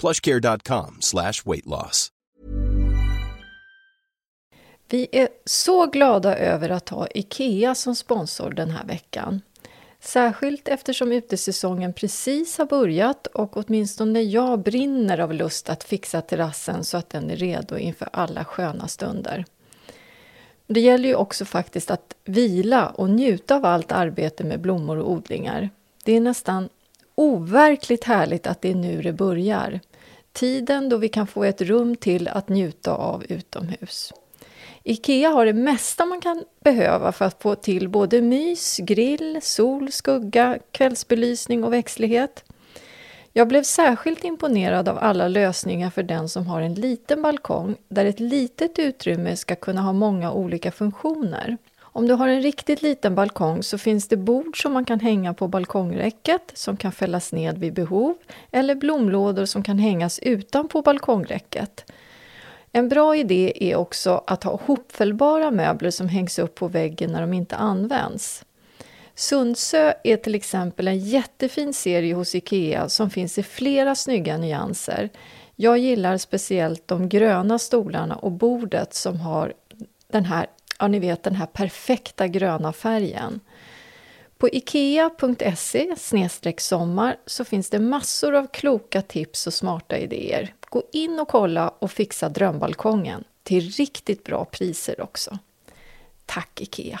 plushcare.com slash weight loss. Vi är så glada över att ha IKEA som sponsor den här veckan. Särskilt eftersom utesäsongen precis har börjat och åtminstone jag brinner av lust att fixa terrassen så att den är redo inför alla sköna stunder. Det gäller ju också faktiskt att vila och njuta av allt arbete med blommor och odlingar. Det är nästan overkligt härligt att det är nu det börjar. Tiden då vi kan få ett rum till att njuta av utomhus. Ikea har det mesta man kan behöva för att få till både mys, grill, sol, skugga, kvällsbelysning och växtlighet. Jag blev särskilt imponerad av alla lösningar för den som har en liten balkong där ett litet utrymme ska kunna ha många olika funktioner. Om du har en riktigt liten balkong så finns det bord som man kan hänga på balkongräcket som kan fällas ned vid behov eller blomlådor som kan hängas utanpå balkongräcket. En bra idé är också att ha hopfällbara möbler som hängs upp på väggen när de inte används. Sundsö är till exempel en jättefin serie hos IKEA som finns i flera snygga nyanser. Jag gillar speciellt de gröna stolarna och bordet som har den här, ja ni vet den här perfekta gröna färgen. På ikea.se sommar så finns det massor av kloka tips och smarta idéer. Gå in och kolla och fixa drömbalkongen till riktigt bra priser också. Tack IKEA!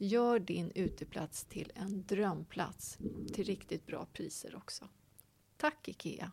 Gör din uteplats till en drömplats till riktigt bra priser också. Tack IKEA!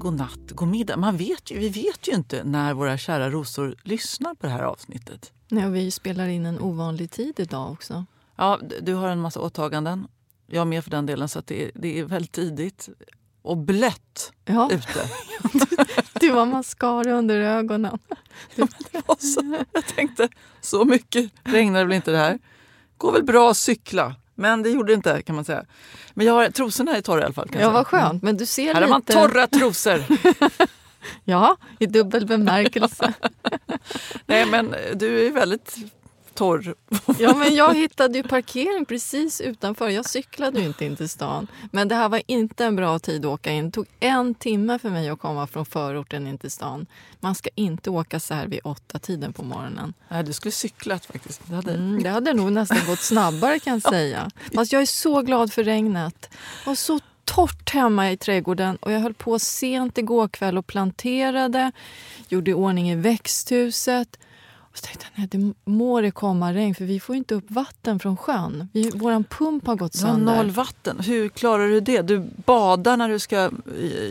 God natt, god middag. Man vet ju, vi vet ju inte när våra kära rosor lyssnar på det här avsnittet. Nej, vi spelar in en ovanlig tid idag också. Ja, du har en massa åtaganden. Jag med för den delen, så det, är, det är väldigt tidigt. Och blött ja. ute. du har mascara under ögonen. Ja, så, jag tänkte, så mycket regnar det väl inte det här. Går väl bra att cykla. Men det gjorde det inte kan man säga. Men jag har, trosorna är torra i alla fall. Ja, vad säga. skönt. Men du ser Här lite... har man torra trosor. Ja, i dubbel bemärkelse. Nej men du är väldigt torr. Ja, men jag hittade ju parkering precis utanför. Jag cyklade ju inte in till stan. Men det här var inte en bra tid att åka in. Det tog en timme för mig att komma från förorten in till stan. Man ska inte åka så här vid åtta tiden på morgonen. Nej, du skulle cyklat faktiskt. Det hade... Mm, det hade nog nästan gått snabbare kan jag säga. Fast jag är så glad för regnet. Och så torrt hemma i trädgården och jag höll på sent igår kväll och planterade, gjorde i ordning i växthuset. Och så tänkte jag, nej det må det komma regn för vi får inte upp vatten från sjön. Vi, våran pump har gått Du har sönder. noll vatten. Hur klarar du det? Du badar när du ska eh,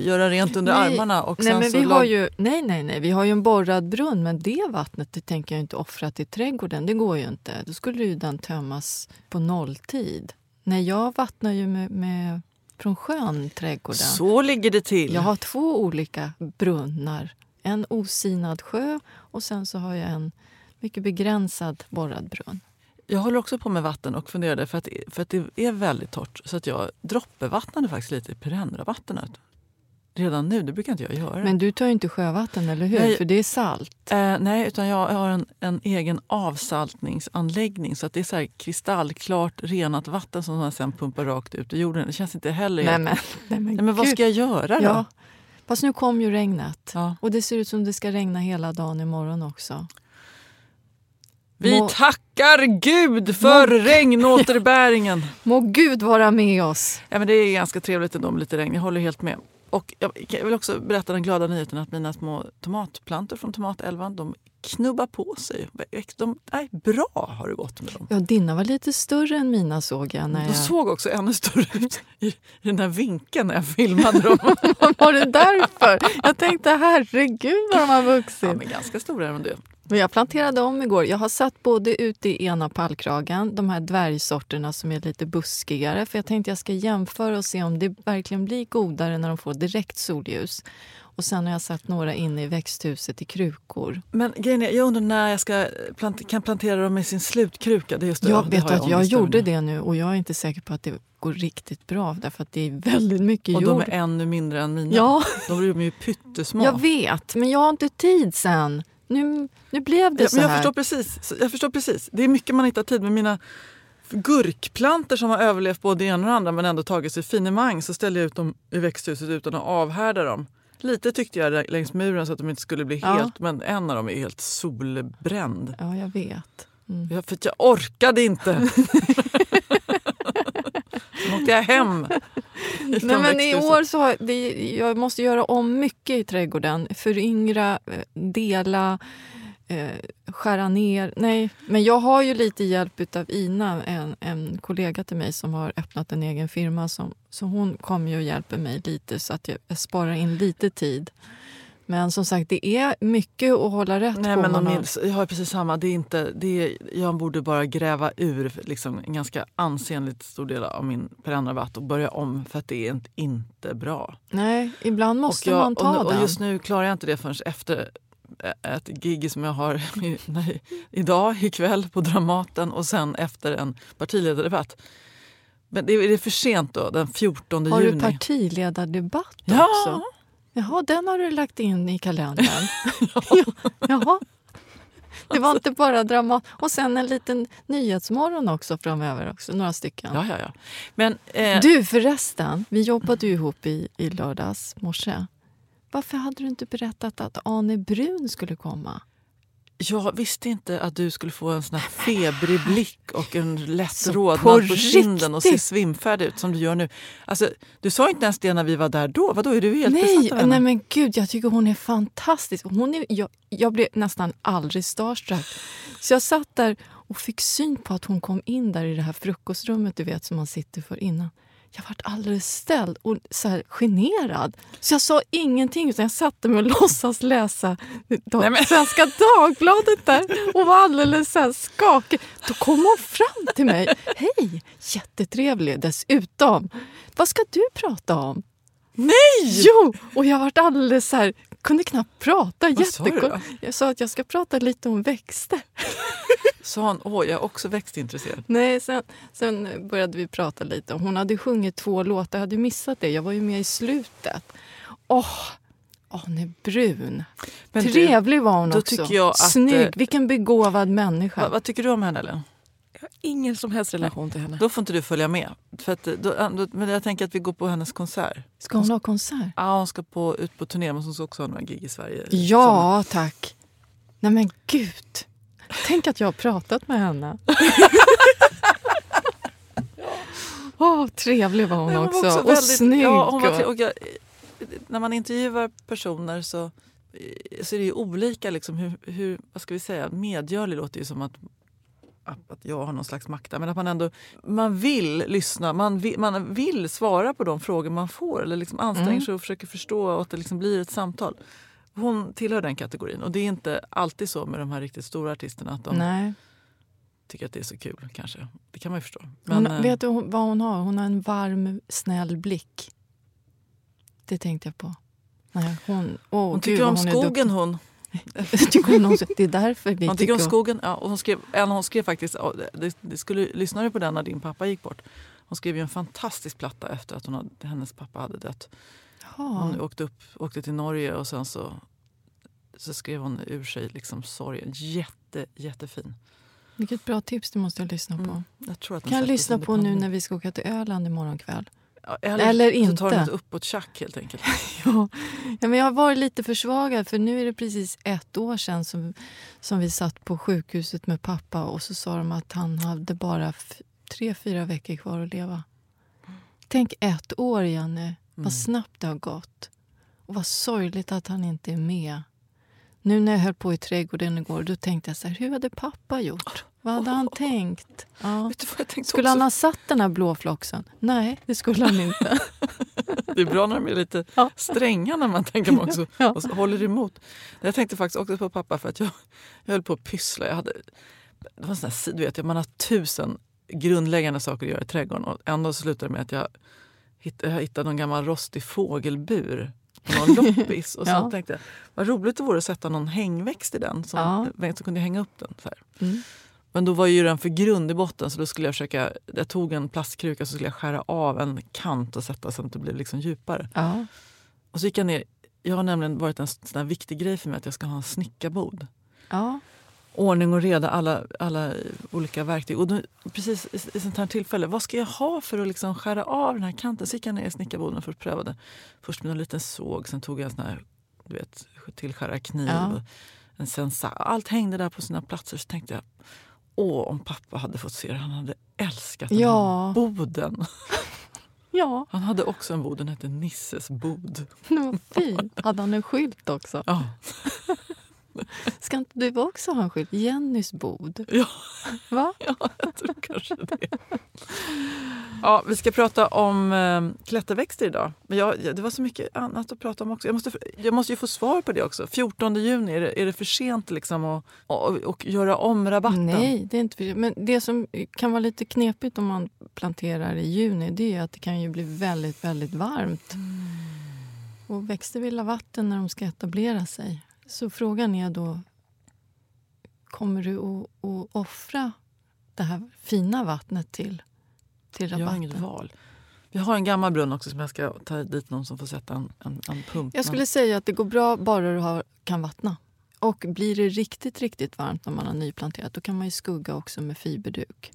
göra rent under Nej, armarna. Och nej, men vi lag- har ju, nej, nej, nej, vi har ju en borrad brunn men det vattnet det tänker jag inte offra till trädgården. Det går ju inte. Då skulle ju den tömmas på nolltid. Nej, jag vattnar ju med, med, från sjön trädgården. Så ligger det till. Jag har två olika brunnar. En osinad sjö och sen så har jag en mycket begränsad borrad brunn. Jag håller också på med vatten och funderade för att, för att det är väldigt torrt. Så att jag droppbevattnade faktiskt lite i perennravattnet. Redan nu, det brukar inte jag göra. Men du tar ju inte sjövatten, eller hur? Nej. För det är salt. Eh, nej, utan jag har en, en egen avsaltningsanläggning så att det är så här kristallklart renat vatten som man sen pumpar rakt ut i jorden. Det känns inte heller... Nej, men, nej, men, nej, men vad ska jag göra då? Ja. Fast nu kom ju regnet. Ja. Och det ser ut som det ska regna hela dagen imorgon också. Vi Må, tackar Gud för Må- regnåterbäringen! må Gud vara med oss. Ja, men det är ganska trevligt ändå med lite regn. Jag håller helt med. Och jag vill också berätta den glada nyheten att mina små tomatplantor från tomatälvan de knubbar på sig. De, nej, bra har det gått med dem. Ja, dina var lite större än mina såg jag. När De jag... såg också ännu större ut i, den här vinkeln när jag filmade dem. var det därför? Jag tänkte herregud vad de har vuxit. ja, men ganska stora är de. Men jag planterade om igår. Jag har satt både ute i ena pallkragen, de här dvärgsorterna som är lite buskigare. För jag tänkte jag ska jämföra och se om det verkligen blir godare när de får direkt solljus. Och sen har jag satt några inne i växthuset i krukor. Men grejen är, jag undrar när jag ska plant, kan plantera dem i sin slutkruka. Det är just det, Jag det vet har att jag över gjorde det nu och jag är inte säker på att det går riktigt bra därför att det är väldigt mycket Och jord. de är ännu mindre än mina. Ja, De blir ju pyttesmå. jag vet, men jag har inte tid sen. Nu, nu blev det Ja, så men jag här. förstår, precis, jag förstår precis. Det är mycket man inte har tid med. Mina gurkplantor som har överlevt både det ena och det andra men ändå tagit sig finemang så ställer jag ut dem i växthuset utan att avhärda dem. Lite tyckte jag längs muren så att de inte skulle bli Ja. helt, men en av dem är helt solbränd. Ja, jag vet. Mm. Ja, För jag orkade inte. Jag hem. Nej, men I år så har det, jag måste göra om mycket i trädgården. Föryngra, eh, dela, eh, skära ner. Nej, men jag har ju lite hjälp av Ina, en, en kollega till mig som har öppnat en egen firma. Som, så hon kommer ju och hjälper mig lite så att jag, jag sparar in lite tid. Men som sagt, det är mycket att hålla rätt Nej, på. men man har- jag har precis samma. Det är inte, det är, jag borde bara gräva ur liksom, en ganska ansenligt stor del av min perennrabatt och börja om för att det är inte, inte bra. Nej, ibland måste och jag, man ta och, och den. just nu klarar jag inte det förrän efter ett gig som jag har nej, idag, ikväll på Dramaten och sen efter en partiledardebatt. Men det är, det är för sent då, den 14 har juni. du partiledardebatt Ja. Jaha, den har du lagt in i kalendern. ja. Jaha. Det var inte bara dramat. Och sen en liten nyhetsmorgon också framöver. också, Några stycken. Ja, ja, ja. Men, eh, Du förresten, vi jobbade ju ihop i, i lördags morse. Varför hade du inte berättat att Ane Brun skulle komma? Jag visste inte att du skulle få en sån här febrig blick och en lätt Så rodnad på på, kinden och se svimfärdig ut som du gör nu. Alltså, du sa inte ens det när vi var där då. Vadå, är du helt Nej, besatt av henne? nej men gud, jag tycker hon är fantastisk. Hon är, jag, jag blev nästan aldrig starstruck. Så jag satt där och fick syn på att hon kom in där i det här frukostrummet du vet som man sitter för innan. Jag vart alldeles ställd och så här generad. Så jag sa ingenting utan jag satte mig och låtsas läsa dag, Nej, men- Svenska Dagbladet där och var alldeles så här skakig. Då kom hon fram till mig. Hej, jättetrevlig dessutom. Vad ska du prata om? Nej! Jo! Och jag vart alldeles så här, kunde knappt prata. Vad sa du då? Jag sa att jag ska prata lite om växter. Sa hon, åh, jag är också växtintresserad. Nej, sen, sen började vi prata lite. Hon hade sjungit två låtar, jag hade missat det. Jag var ju med i slutet. Åh, Arne Brun. Men du, Trevlig var hon då också. tycker jag att, Snygg, eh, vilken begåvad människa. Vad, vad tycker du om henne, Ellen? Jag har ingen som helst relation till henne. Då får inte du följa med. För att, då, då, men jag tänker att vi går på hennes konsert. Ska hon ha konsert? Ja, hon ska på, ut på turné, men hon ska också ha några gig i Sverige. Ja, tack. Nej men gud. Tänk att jag har pratat med henne. Åh, trevlig var hon Nej, hon också. och väldigt- snygg. Ja, hon var, och- och jag, när man intervjuar personer så, så är det ju olika. Liksom, hur, hur, vad ska vi säga? Medgörlig låter ju som att att jag har någon slags makt där. Men att man ändå man vill lyssna. Man vill, man vill svara på de frågor man får. Eller liksom anstränger Mm. sig och försöker förstå och att det liksom blir ett samtal. Hon tillhör den kategorin. Och det är inte alltid så med de här riktigt stora artisterna att de Nej. tycker att det är så kul. kanske. Det kan man ju förstå. Hon, Men, eh, vet du hon- vad hon har? Hon har en varm, snäll blick. Det tänkte jag på. Nej, hon, åh, hon gud, tycker vad om hon skogen hon. Tycker hon. Det är därför vi Hon tycker om skogen. Ja, och hon skrev, Ellen, hon skrev faktiskt, det, det skulle, lyssnade du på den när din pappa gick bort? Hon skrev ju en fantastisk platta efter att hon hade, hennes pappa hade dött. Hon Ja. åkte, upp, åkte till Norge och sen så, så skrev hon ur sig liksom sorgen. Jätte, jättefin. Vilket bra tips, det måste jag lyssna på. Mm. Jag Kan jag lyssna på nu när vi ska åka till Öland imorgon kväll? Ja, eller, eller Så tar inte. den ett uppåt tjack helt enkelt. Ja. ja, men jag har varit lite försvagad för nu är det precis ett år sedan som, som vi satt på sjukhuset med pappa och så sa de att han hade bara tre, fyra veckor kvar att leva. Tänk ett år, Jenny. Mm. Vad snabbt det har gått. Och vad sorgligt att han inte är med. Nu när jag höll på i trädgården igår, då tänkte jag så här, hur hade pappa gjort? Vad hade han tänkt? Ja. Vet du vad jag tänkte Skulle också? han ha satt den här blåfloxen? Nej, det skulle han inte. Det är bra när de är lite Ja. stränga när man tänker man också Ja. och håller emot. Jag tänkte faktiskt också på pappa för att jag, jag höll på att pyssla. Jag hade, det var sån här, du vet, man har tusen grundläggande saker att göra i trädgården och ändå så slutade det med att jag hittade, jag hittade någon gammal rostig fågelbur på någon loppis. Och så Ja. tänkte jag, vad roligt det vore att sätta någon hängväxt i den. Som, Så kunde jag hänga upp den. Så. Mm. Men då var ju den för grund i botten så då skulle jag försöka, jag tog en plastkruka så skulle jag skära av en kant och sätta så att det blev liksom djupare. Ja. Och så gick jag ner, jag har nämligen varit en sån viktig grej för mig att jag ska ha en snickarbod. Ja. Ordning och reda, alla, alla olika verktyg. Och då, precis i, i sånt här tillfälle, vad ska jag ha för att liksom skära av den här kanten? Så gick jag ner i snickarboden för att pröva det. Först med en liten såg, sen tog jag en sån här du vet, tillskärarkniv. Ja. En sensa. Allt hängde där på sina platser. Så tänkte jag, åh om pappa hade fått se det. Han hade älskat den Ja. här boden. Ja, Han hade också en bod, den hette Nisses bod. vad fint. Hade han en skylt också? Ja. Ska inte du också ha en skylt? Jennys bod. Ja. Va? Ja, jag tror kanske det. Ja, vi ska prata om eh, klätterväxter idag. Men jag, det var så mycket annat att prata om också. Jag måste, jag måste ju få svar på det också. 14 juni, är det, är det för sent liksom att och, och göra om rabatten? Nej, det är inte för Men det som kan vara lite knepigt om man planterar i juni det är att det kan ju bli väldigt, väldigt varmt. Och växter vill ha vatten när de ska etablera sig. Så frågan är då, kommer du att, att offra det här fina vattnet till, till Jag har rabatten? inget val. Vi har en gammal brunn också som jag ska ta dit någon som får sätta en, en, en pump. Jag skulle säga att det går bra bara du har, kan vattna. Och blir det riktigt, riktigt varmt när man har nyplanterat då kan man ju skugga också med fiberduk.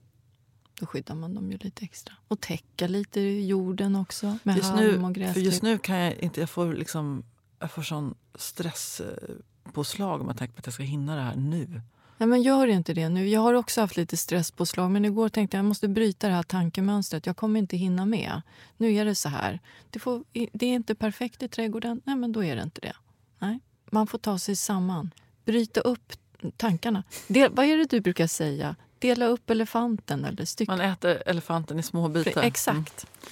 Då skyddar man dem ju lite extra. Och täcka lite jorden också med just halm nu, och för gräsklipp. just nu kan jag inte, jag får liksom, jag får sån stresspåslag om jag tänker på att jag ska hinna det här nu. Ja, men gör inte det nu. Jag har också haft lite stresspåslag men igår tänkte jag jag måste bryta det här tankemönstret. Jag kommer inte hinna med. Nu är det så här. Det, får, det är inte perfekt i trädgården. Nej, men då är det inte det. Nej. Man får ta sig samman. Bryta upp tankarna. Del, vad är det du brukar säga? Dela upp elefanten eller stycka. Man äter elefanten i små bitar.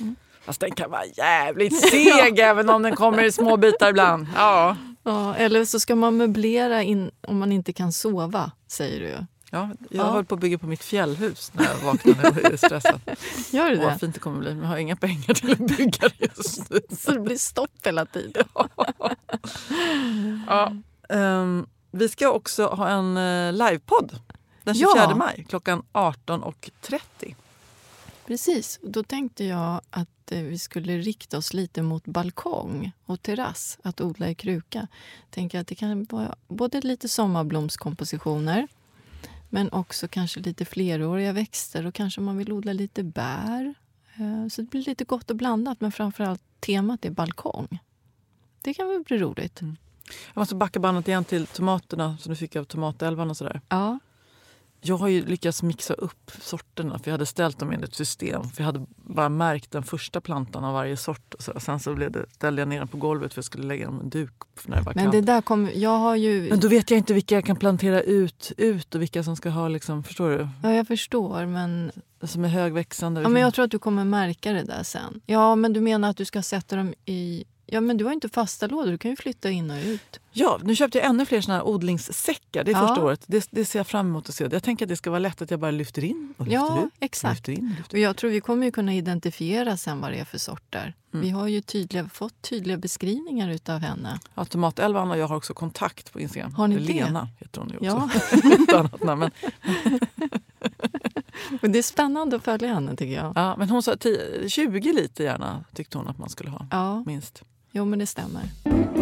Mm. Fast den kan vara jävligt seg även om den kommer i små bitar ibland. Ja. Ja, eller så ska man möblera in om man inte kan sova, säger du. Ja, jag Ja. höll på att bygga på mitt fjällhus när jag vaknade och är stressad. Gör du Åh, vad det? fint det kommer bli. Men jag har inga pengar till att bygga det just nu. Så det blir stopp hela tiden. Ja. Ehm, vi ska också ha en uh, livepodd. Den 24 Ja. maj klockan 18.30. Precis, och då tänkte jag att eh, vi skulle rikta oss lite mot balkong och terrass, att odla i kruka. Tänker att det kan vara både lite sommarblomskompositioner men också kanske lite fleråriga växter och kanske man vill odla lite bär. Eh, Så det blir lite gott och blandat, men framförallt temat är balkong. Det kan väl bli roligt? Jag måste backa bandet igen till tomaterna som du fick av tomatälvan och sådär. Ja. Jag har ju lyckats mixa upp sorterna för jag hade ställt dem enligt system. För jag hade bara märkt den första plantan av varje sort. Och så. Sen så blev det, ställde jag ner den på golvet för jag skulle lägga dem en duk när det var Men det där kommer... Jag har ju... Men då vet jag inte vilka jag kan plantera ut, ut och vilka som ska ha, liksom, förstår du? Ja, jag förstår, men Som är högväxande. Ja, men jag tror att du kommer märka det där sen. Ja, men du menar att du ska sätta dem i... Ja, men du har inte fasta lådor. Du kan ju flytta in och ut. Ja, nu köpte jag ännu fler såna här odlingssäckar. Det är Ja. första året. Det, det ser jag fram emot att se. Jag tänker att det ska vara lätt att jag bara lyfter in och lyfter Ja, ut. exakt. Lyfter in, lyfter Och jag tror vi kommer ju kunna identifiera sen vad det är för sorter. Mm. Vi har ju tydliga, fått tydliga beskrivningar utav henne. Ja, Tomatälvan och jag har också kontakt på Instagram. Har ni det? Lena heter hon ju också. Ja. Namn. Men det är spännande att följa henne tycker jag. ja, men hon sa 10, 20 liter gärna tyckte hon att man skulle ha. Ja, Minst jo men det stämmer.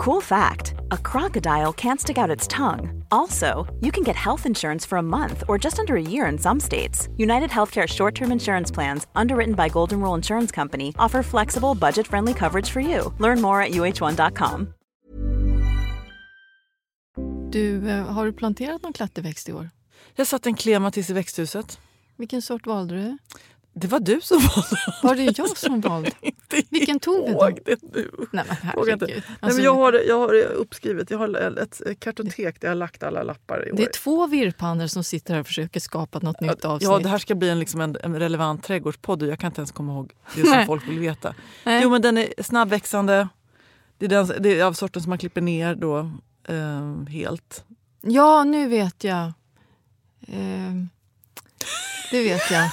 Cool fact a crocodile can't stick out its tongue. Also, you can get health insurance for a month or just under a year in some states. United Healthcare short term insurance plans, underwritten by Golden Rule Insurance Company, offer flexible, budget friendly coverage for you. Learn more at uh1.com. Du, eh, har du planterat någon klätterväxt i år? Jag satte en klematis i växthuset. Vilken sort valde du? Det var du som valde. Var det jag som valde? Inte Vilken tog vi då? det nu. Nej men herregud. Nej, Alltså, men jag, har jag har det uppskrivet. Jag har ett kartotek där jag har lagt alla lappar i år. Det är två virrpannor som sitter här och försöker skapa något nytt avsnitt. Ja, det här ska bli en, liksom en, en relevant trädgårdspodd och jag kan inte ens komma ihåg det som folk vill veta. Nej. Jo, men den är snabbväxande. Det är, den, det är av sorten som man klipper ner då eh, helt. Ja, nu vet jag. Ehm, det vet jag.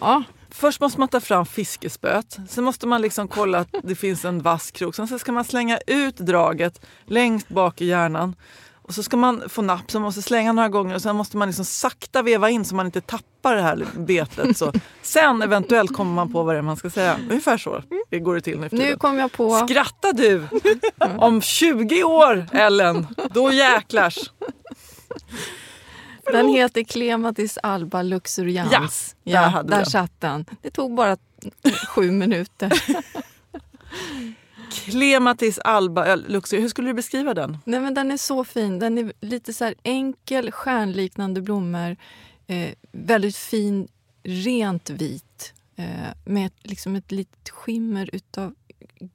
Ja, Först måste man ta fram fiskespöet. Sen måste man liksom kolla att det finns en vass krok. Sen så ska man slänga ut draget längst bak i hjärnan. Och så ska man få napp, så man måste slänga några gånger och sen måste man liksom sakta veva in så man inte tappar det här betet. Så. Sen eventuellt kommer man på vad det är man ska säga. Ungefär så det går det till nu nu kom jag på... Skrattar du? Om 20 år, Ellen, då jäklars. Den heter Clematis alba luxurians. Ja, där vi där den. satt den. Det tog bara sju minuter. Clematis alba äh, luxur. Hur skulle du beskriva den? Nej, men den är så fin. Den är lite så här enkel, stjärnliknande blommor. Eh, väldigt fin, rent vit. Eh, med liksom ett litet skimmer utav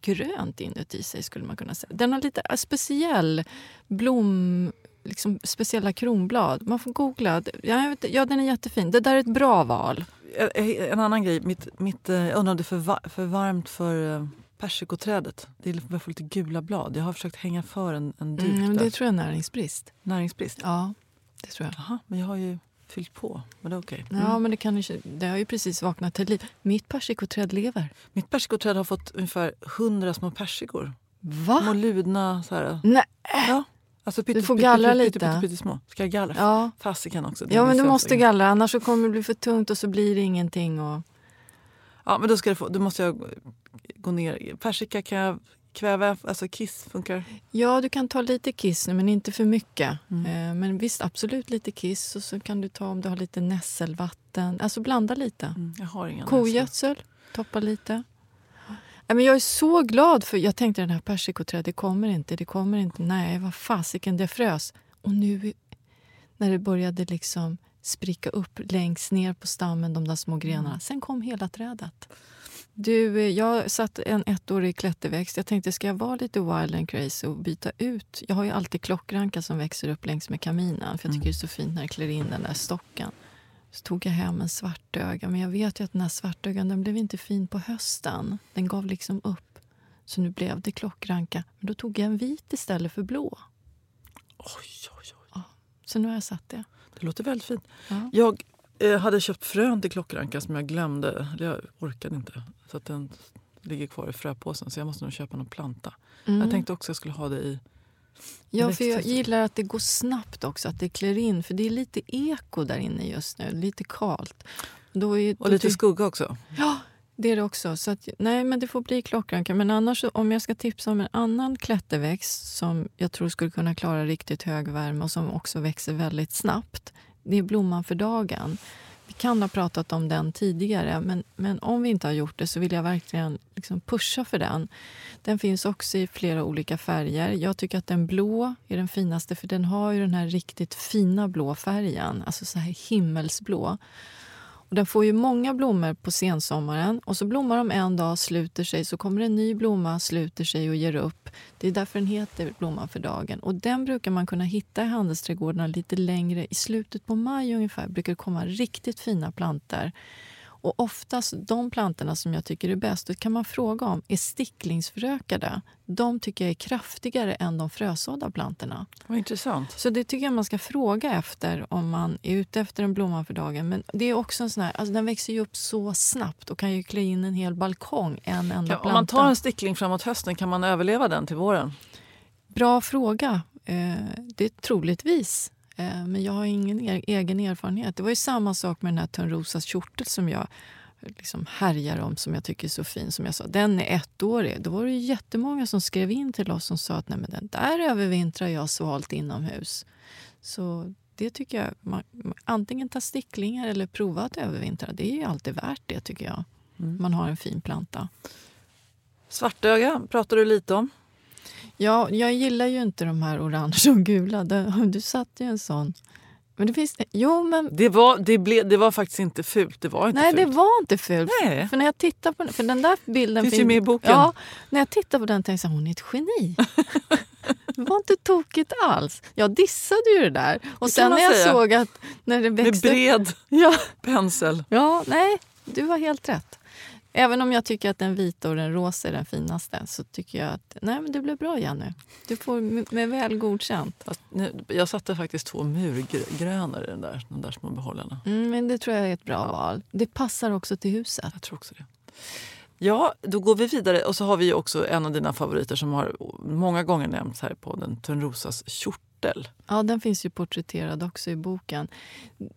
grönt inuti sig skulle man kunna säga. Den har lite eh, speciell blom... Liksom speciella kronblad. Man får googla. Ja, vet, ja, den är jättefin. Det där är ett bra val. Eh, En annan grej. Mitt, mitt, eh, jag undrar om det är för, va- för varmt för eh, persikoträdet. Det börjar få lite gula blad. Jag har försökt hänga för en, en duk Mm, men där. det tror jag är näringsbrist. Näringsbrist. Ja, det tror jag. Jaha, men jag har ju fyllt på. Men det är okej. Mm. Ja, men det, kan det har ju precis vaknat till liv. Mitt persikoträd lever. Mitt persikoträd har fått ungefär 100 små persikor. Va? Små ludna så här. Nej. Ja. Alltså pytte, Du får gallra pytte, lite. Pytte, pytte, små. Ska jag gallra? Ja. Fasiken också. Ja, men du måste gallra, annars så kommer det bli för tungt och så blir det ingenting. Och... Ja, men då, ska det få, då måste jag gå ner. Persika kan jag kväva, alltså kiss funkar. Ja, du kan ta lite kiss nu, men inte för mycket. Mm. Eh, Men visst, absolut lite kiss. Och så kan du ta om du har lite nässelvatten. Alltså blanda lite. Mm, jag har inga Kogödsel, toppa lite. Men jag är så glad för jag tänkte den här persikoträdet, det kommer inte, det kommer inte. Nej, vad fasiken, det frös. Och nu när det började liksom spricka upp längst ner på stammen, de där små grenarna. Sen kom hela trädet. Du, eh, jag satt en ettårig klätterväxt. Jag tänkte, ska jag vara lite wild and crazy och byta ut? Jag har ju alltid klockranka som växer upp längs med kaminen. För jag tycker det är så fint när det klär in den där stocken. Så tog jag hem en svartöga. Men jag vet ju att den här svartögan den blev inte fin på hösten. Den gav liksom upp. Så nu blev det klockranka. Men då tog jag en vit istället för blå. Oj, oj, oj. Så nu har jag satt det. Det låter väldigt fint. Ja. Jag eh, hade köpt frön till klockranka som jag glömde. Jag orkade inte. Så att den ligger kvar i fröpåsen. Så jag måste nog köpa någon planta. Jag tänkte också att jag skulle ha det i Ja, för jag gillar att det går snabbt också, att det klär in. För det är lite eko där inne just nu, lite kalt. Då är, Och då lite ty- skugga också. Ja, det är det också. Så att, nej, men det får bli klockranka. Men annars, om jag ska tipsa om en annan klätterväxt som jag tror skulle kunna klara riktigt hög värme och som också växer väldigt snabbt. Det är blomman för dagen. Kan ha pratat om den tidigare, men, men om vi inte har gjort det så vill jag verkligen liksom pusha för den. Den finns också i flera olika färger. Jag tycker att den blå är den finaste för den har ju den här riktigt fina blå färgen, alltså så här himmelsblå. Och den får ju många blommor på sensommaren och så blommar de en dag, sluter sig, så kommer en ny blomma, sluter sig och ger upp. Det är därför den heter Blomman för dagen. Och den brukar man kunna hitta i handelsträdgårdarna lite längre. I slutet på maj ungefär brukar det komma riktigt fina plantor. Och oftast de plantorna som jag tycker är bäst, det kan man fråga om, är sticklingsförökade. De tycker jag är kraftigare än de frösådda plantorna. Vad intressant. Så det tycker jag man ska fråga efter om man är ute efter en blomma för dagen. Men det är också en sån här, alltså den växer ju upp så snabbt och kan ju klä in en hel balkong, en enda Ja, planta. om man tar en stickling framåt hösten, kan man överleva den till våren? Bra fråga. Eh, det är troligtvis. Eh, men jag har ingen egen erfarenhet. Det var ju samma sak med den här Törnrosas kjortel som jag liksom härjar om, som jag tycker är så fin. Som jag sa, den är ettårig. Då var det ju jättemånga som skrev in till oss som sa att Nej, men den där övervintrar jag svalt inomhus. Så det tycker jag, man, antingen ta sticklingar eller prova att övervintra. Det är ju alltid värt det tycker jag. Man har en fin planta. Svartöga pratar du lite om. Ja, jag gillar ju inte de här orange och gula. Det- Du satte ju en sån. Men det finns... Jo, men... Det var, det, blev, det var faktiskt inte fult. Det var inte Nej, det fult. var inte fult. Nej. För när jag tittar på den, för den där bilden... Finns ju med i boken. Ja, när jag tittar på den tänkte jag hon är ett geni. det var inte tokigt alls. Jag dissade ju det där. Och kan sen när jag säga. såg att när det Med växte... bred Ja, pensel. ja, nej, du har helt rätt. Även om jag tycker att den vita och den rosa är den finaste så tycker jag att nej, men det blev bra Jenny. Du får med, väl godkänt. Fast nu, jag satte faktiskt två murgröna i den där, de där små behållarna. Mm, men det tror jag är ett bra val. Det passar också till huset. Jag tror också det. Ja, då går vi vidare. Och så har vi också en av dina favoriter som har många gånger nämnts här på den Törnrosas kjortel. Ja, den finns ju porträtterad också i boken.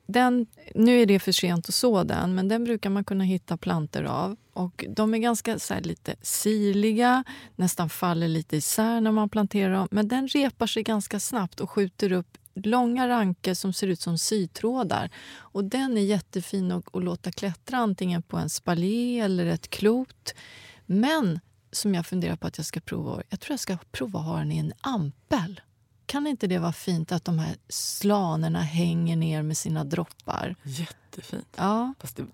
Den, nu är det för sent att så den, men den brukar man kunna hitta planter av. Och De är ganska så här, lite sirliga, nästan faller lite isär när man planterar dem. Men den repar sig ganska snabbt och skjuter upp långa ranker som ser ut som sytrådar. Och Den är jättefin att, att låta klättra antingen på en spaljé eller ett klot. Men som jag funderar på att jag ska prova, jag tror jag ska prova att ha den i en ampel. Kan inte det vara fint att de här slanerna hänger ner med sina droppar? Jättefint. Ja, Fast det,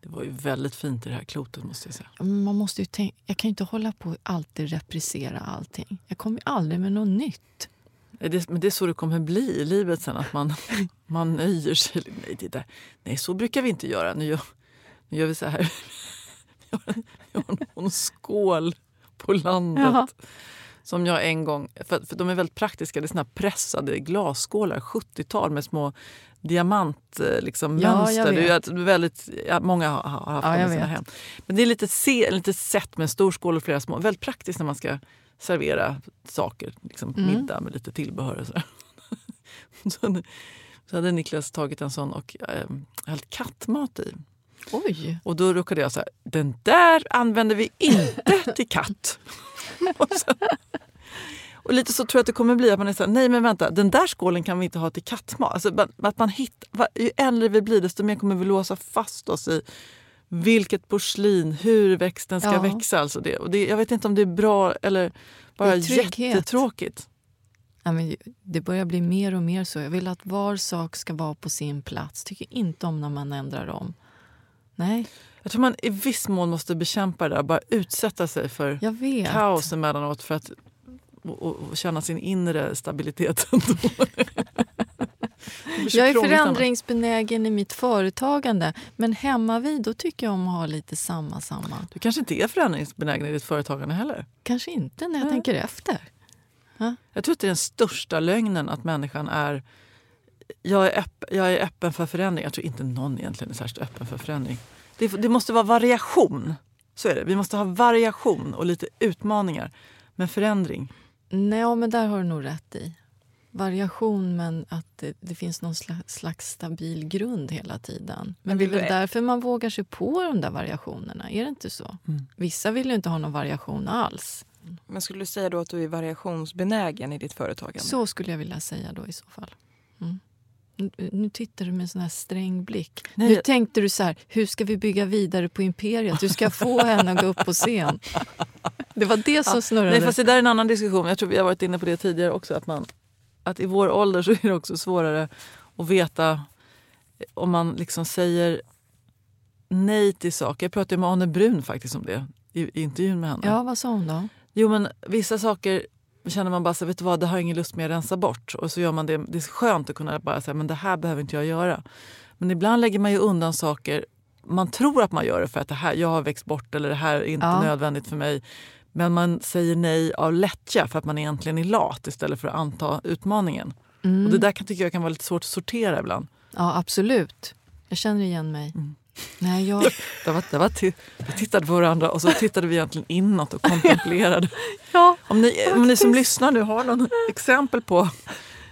det var ju väldigt fint i det här klotet måste jag säga. man måste ju tänka, jag kan ju inte hålla på och alltid reprisera allting. Jag kommer ju aldrig med något nytt. Det, men det är så det kommer bli i livet sen, att man, man nöjer sig. Nej, det där. Nej, så brukar vi inte göra. Nu gör, nu gör vi så här. Vi har en, vi har någon skål på landet. Jaha. Som jag en gång, för, för de är väldigt praktiska, det är såna här pressade glasskålar, 70-tal med små diamant eh, liksom, Ja, mönster. Det är väldigt, ja, många har, har haft Ja, dem i sina vet. hem. Men det är lite, se, lite sett med en stor skål och flera små. Väldigt praktiskt när man ska servera saker, liksom Mm. middag med lite tillbehör och sådär. så, så hade Niklas tagit en sån och eh, hällt kattmat i. Oj! Och då råkade jag säga, den där använder vi inte till katt. och, sen, och lite så tror jag att det kommer bli att man är så här, nej men vänta, den där skålen kan vi inte ha till kattmat. Alltså, att man hittar, ju äldre vi blir desto mer kommer vi låsa fast oss i vilket porslin, hur växten ska Ja. växa. Alltså det. Och det, jag vet inte om det är bra eller bara jättetråkigt. Ja, men det börjar bli mer och mer så. Jag vill att var sak ska vara på sin plats. Tycker inte om när man ändrar om. Nej, Jag tror man i viss mån måste bekämpa det där. Bara utsätta sig för kaos emellanåt för att och, och, känna sin inre stabilitet. Jag är förändringsbenägen i mitt företagande men hemma vid då tycker jag om att ha lite samma, samma. Du kanske inte är förändringsbenägen i ditt företagande heller. Kanske inte när jag Nej. tänker efter. Jag tror att det är den största lögnen att människan är... Jag är, öpp, jag är öppen för förändring. Jag tror inte någon egentligen är särskilt öppen för förändring. Det, det måste vara variation. Så är det. Vi måste ha variation och lite utmaningar. Men förändring. Nej, men där har du nog rätt i. Variation, men att det, det finns någon slags, slags stabil grund hela tiden. Men Men det är vill väl därför man vågar sig på de där variationerna. Är det inte så? Mm. Vissa vill ju inte ha någon variation alls. Men skulle du säga då att du är variationsbenägen i ditt företagande? Så skulle jag vilja säga då i så fall. Mm. Nu, tittar du med en sån här sträng blick. Nej, nu jag- tänkte du så här, hur ska vi bygga vidare på imperiet? Hur ska jag få henne att gå upp på scen? Det var det som snurrade. Nej, fast det där är en annan diskussion. Jag tror vi har varit inne på det tidigare också. Att, man, att i vår ålder så är det också svårare att veta om man liksom säger nej till saker. Jag pratade med Arne Brun faktiskt om det i, i intervjun med henne. Ja, vad sa hon då? Jo men vissa saker känner man bara så vet du vad, det har jag ingen lust med att rensa bort. Och så gör man det. Det är skönt att kunna bara säga, men det här behöver inte jag göra. Men ibland lägger man ju undan saker man tror att man gör det för att det här, jag har växt bort eller det här är inte Ja. nödvändigt för mig. Men man säger nej av lättja för att man egentligen är lat istället för att anta utmaningen. Mm. Och det där kan, tycker jag kan vara lite svårt att sortera ibland. Ja, absolut. Jag känner igen mig. Mm. Nej, jag... Det var, det var ti- vi tittade på varandra och så tittade vi egentligen inåt och kontemplerade. Ja, Om ni, om ni som lyssnar nu har någon exempel på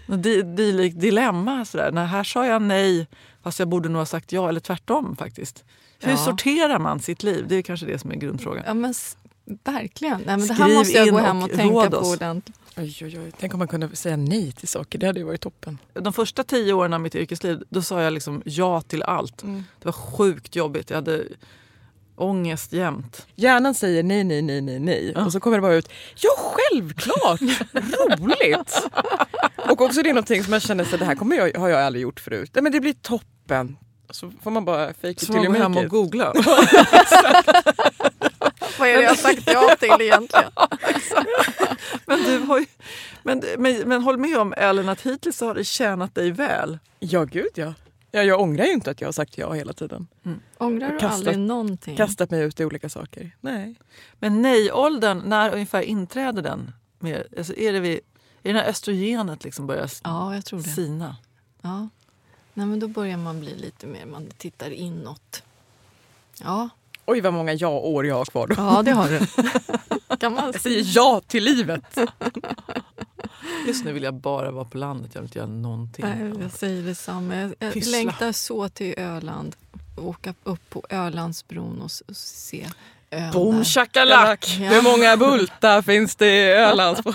något di- dylikt dilemma. Sådär. Nej, här sa jag nej fast jag borde nog ha sagt ja eller tvärtom faktiskt. Hur Ja. sorterar man sitt liv? Det är kanske det som är grundfrågan. ja men verkligen. Nej, men det här måste jag gå hem och och tänka på ordentligt. Oj, oj, oj. Tänk om man kunde säga nej till saker. Det hade ju varit toppen. De första tio åren av mitt yrkesliv då sa jag liksom ja till allt. Mm. Det var sjukt jobbigt. Jag hade ångest jämt. Hjärnan säger nej, nej, nej, nej, nej. Och så kommer det bara ut, ja självklart, roligt. Och också det är någonting som man känner sig, det här kommer jag, har jag aldrig gjort förut. Nej, men det blir toppen. Så får man bara fake it Så till man you går hem make och it. googlar. Vad är det jag har sagt ja till egentligen? Men, du har ju, men, men, men håll med om Ellen att hittills så har det tjänat dig väl. Ja, gud ja. ja. Jag ångrar ju inte att jag har sagt ja hela tiden. Ångrar du Kastat- aldrig någonting? Kastat mig ut i olika saker. Nej. Men nej-åldern, när ungefär inträder den? Mer, alltså är det vid, är det när östrogenet liksom börjar Ja, jag tror det. sina? Ja. Nej, men då börjar man bli lite mer, man tittar inåt. Ja, Oj vad många ja-år jag har kvar då. ja det har du. kan man Jag säger ja till livet. Just nu vill jag bara vara på landet, jag vill inte göra någonting. Nej, jag säger detsamma. Jag, jag Pyssla. längtar så till Öland. Åka upp på Ölandsbron och, och se ön Boom shakalak! Ja. Hur många bultar finns det i Ölands?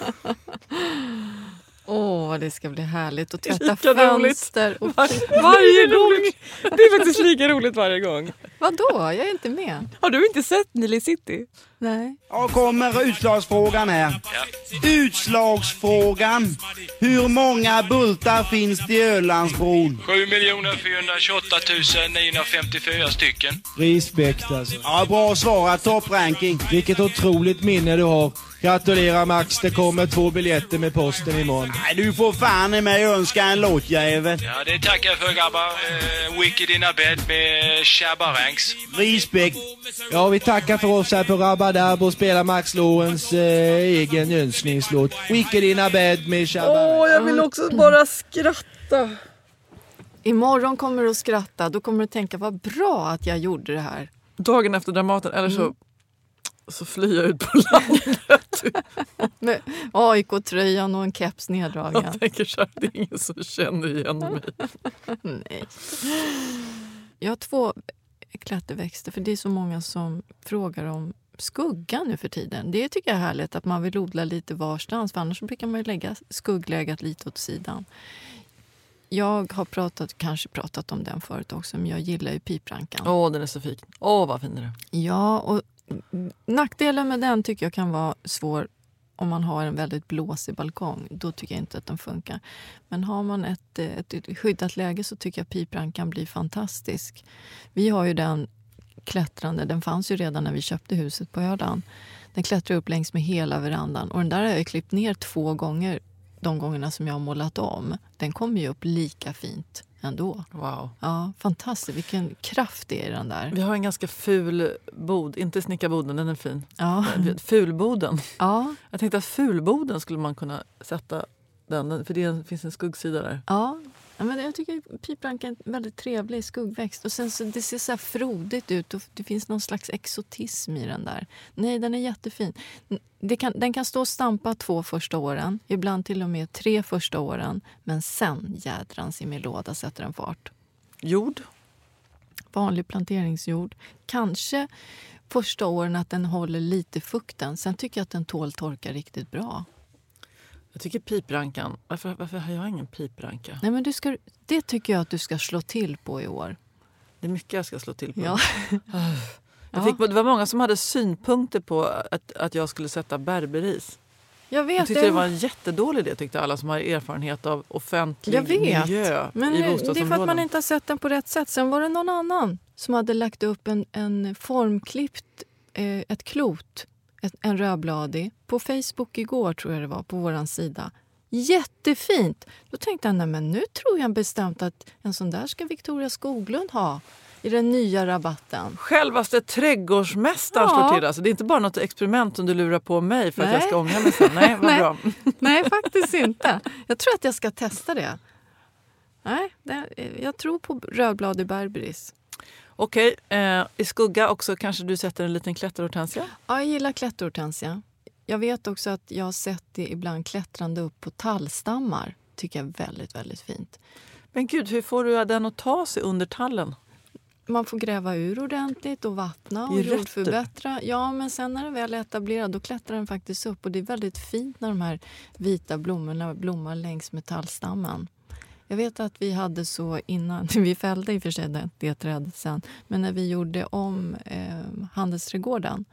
Åh, vad det ska bli härligt att tvätta fönster. Och, Var, varje gång! Det är faktiskt lika roligt varje gång. vadå? Jag är inte med. Har du inte sett Nile City? Nej. Ja, kommer utslagsfrågan här. Utslagsfrågan. Hur många bultar finns det i Ölandsbron? 7 428 954 stycken. Respekt alltså. Ja, bra svarat. Toppranking. Vilket otroligt minne du har. Gratulerar Max, det kommer två biljetter med posten imorgon. Nej, du får fan i mig önska en låtjävel. Ja, det tackar jag för grabbar. Eh, Wicked in a bed med Shabba Ranks. Respekt. Ja, vi tackar för oss här på Rabadab och spelar Max Lorenz eh, egen önskningslåt. Wicked in a bed med Shabba. Åh, jag vill också bara skratta. Imorgon kommer du att skratta. Då kommer du att tänka vad bra att jag gjorde det här. Dagen efter Dramaten, eller så, så flyr jag ut på landet. Med AIK-tröjan och en keps neddragen. Jag tänker så här, det är ingen som känner igen mig. Nej. Jag har två klätterväxter, för det är så många som frågar om skugga nu för tiden. Det tycker jag är härligt att man vill odla lite varstans, för annars brukar man ju lägga skuggläget lite åt sidan. Jag har pratat, kanske pratat om den förut också, men jag gillar ju piprankan. Åh, den är så fin. Åh, vad fin den är. Ja, och nackdelen med den tycker jag kan vara svår om man har en väldigt blåsig balkong. Då tycker jag inte att den funkar. Men har man ett, eh, ett, ett skyddat läge så tycker jag pipran kan bli fantastisk. Vi har ju den klättrande. Den fanns ju redan när vi köpte huset på Öland. Den klättrar upp längs med hela verandan. Och den där har jag klippt ner två gånger de gångerna som jag har målat om. Den kommer ju upp lika fint ändå. Wow. Ja, fantastiskt. Vilken kraft det är i den där. Vi har en ganska ful bod, inte snickarboden, den är fin. Ja. Fulboden. Ja, Jag tänkte att fulboden skulle man kunna sätta den, för det finns en skuggsida där. ja. Ja, men jag tycker pipranka är en väldigt trevlig skuggväxt. Och sen så, det ser så frodigt ut och det finns någon slags exotism i den där. Nej, den är jättefin. Kan, den kan stå och stampa två första åren, ibland till och med tre första åren. Men sen jädrans i min låda sätter den fart. Jord. Vanlig planteringsjord. Kanske första åren att den håller lite fukten. Sen tycker jag att den tål torka riktigt bra. Jag tycker piprankan, varför, varför har jag ingen pipranka? Nej, men du ska, det tycker jag att du ska slå till på i år. Det är mycket jag ska slå till på. Ja. Jag fick, det var många som hade synpunkter på att, att jag skulle sätta berberis. Jag vet. Jag tyckte det var en jättedålig idé tyckte alla som har erfarenhet av offentlig Jag vet. miljö Men i det är bostadsområden. för att man inte har sett den på rätt sätt. Sen var det någon annan som hade lagt upp en, en formklippt, eh, ett klot, en rödbladig, på Facebook igår tror jag det var, på vår sida. Jättefint! Då tänkte jag, nej men nu tror jag bestämt att en sån där ska Victoria Skoglund ha i den nya rabatten. Självaste trädgårdsmästaren Ja. slår till. Alltså, det är inte bara något experiment som du lurar på mig för att Nej. jag ska ångra mig sen. Nej, vad Nej. bra. Nej, faktiskt inte. Jag tror att jag ska testa det. Nej, det, jag tror på rödbladig berberis. Okej, eh, i skugga också kanske du sätter en liten klätterhortensia? Ja, jag gillar klätterhortensia. Jag vet också att jag har sett det ibland klättrande upp på tallstammar. tycker jag är väldigt, väldigt fint. Men gud, hur får du den att ta sig under tallen? Man får gräva ur ordentligt och vattna och jordförbättra. Ja, men sen när den väl är etablerad då klättrar den faktiskt upp. Och det är väldigt fint när de här vita blommorna blommar längs med tallstammen. Jag vet att vi hade så innan, vi fällde i och för sig det, det trädet sen, men när vi gjorde om eh, handelsträdgården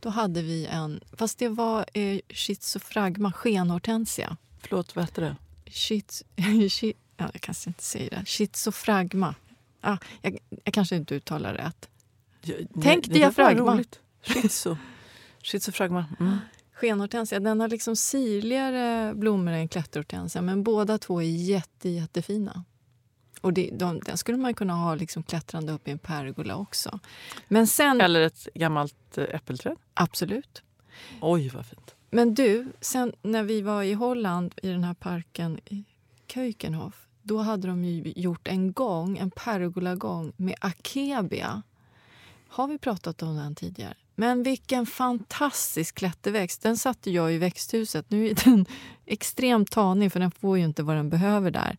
då hade vi en, fast det var eh, schizofragma skenhortensia. Förlåt, vad heter det? Shit, shit, ja, jag kanske inte säger det. Schizofragma. Ah, jag, jag kanske inte uttalar rätt. Ja, Tänk diafragma. Schizo. Schizofragma. Mm. Skenhortensia den har liksom sirligare blommor än klätterhortensia men båda två är jätte, jättefina. Och det, de, den skulle man kunna ha liksom klättrande upp i en pergola också. Men sen... Eller ett gammalt eh, äppelträd. Absolut. Oj, vad fint. Men du, sen när vi var i Holland i den här parken i Keukenhof då hade de gjort en gång, en pergolagång med akebia. Har vi pratat om den tidigare? Men vilken fantastisk klätterväxt. Den satte jag i växthuset. Nu är den extremt tanig för den får ju inte vad den behöver där.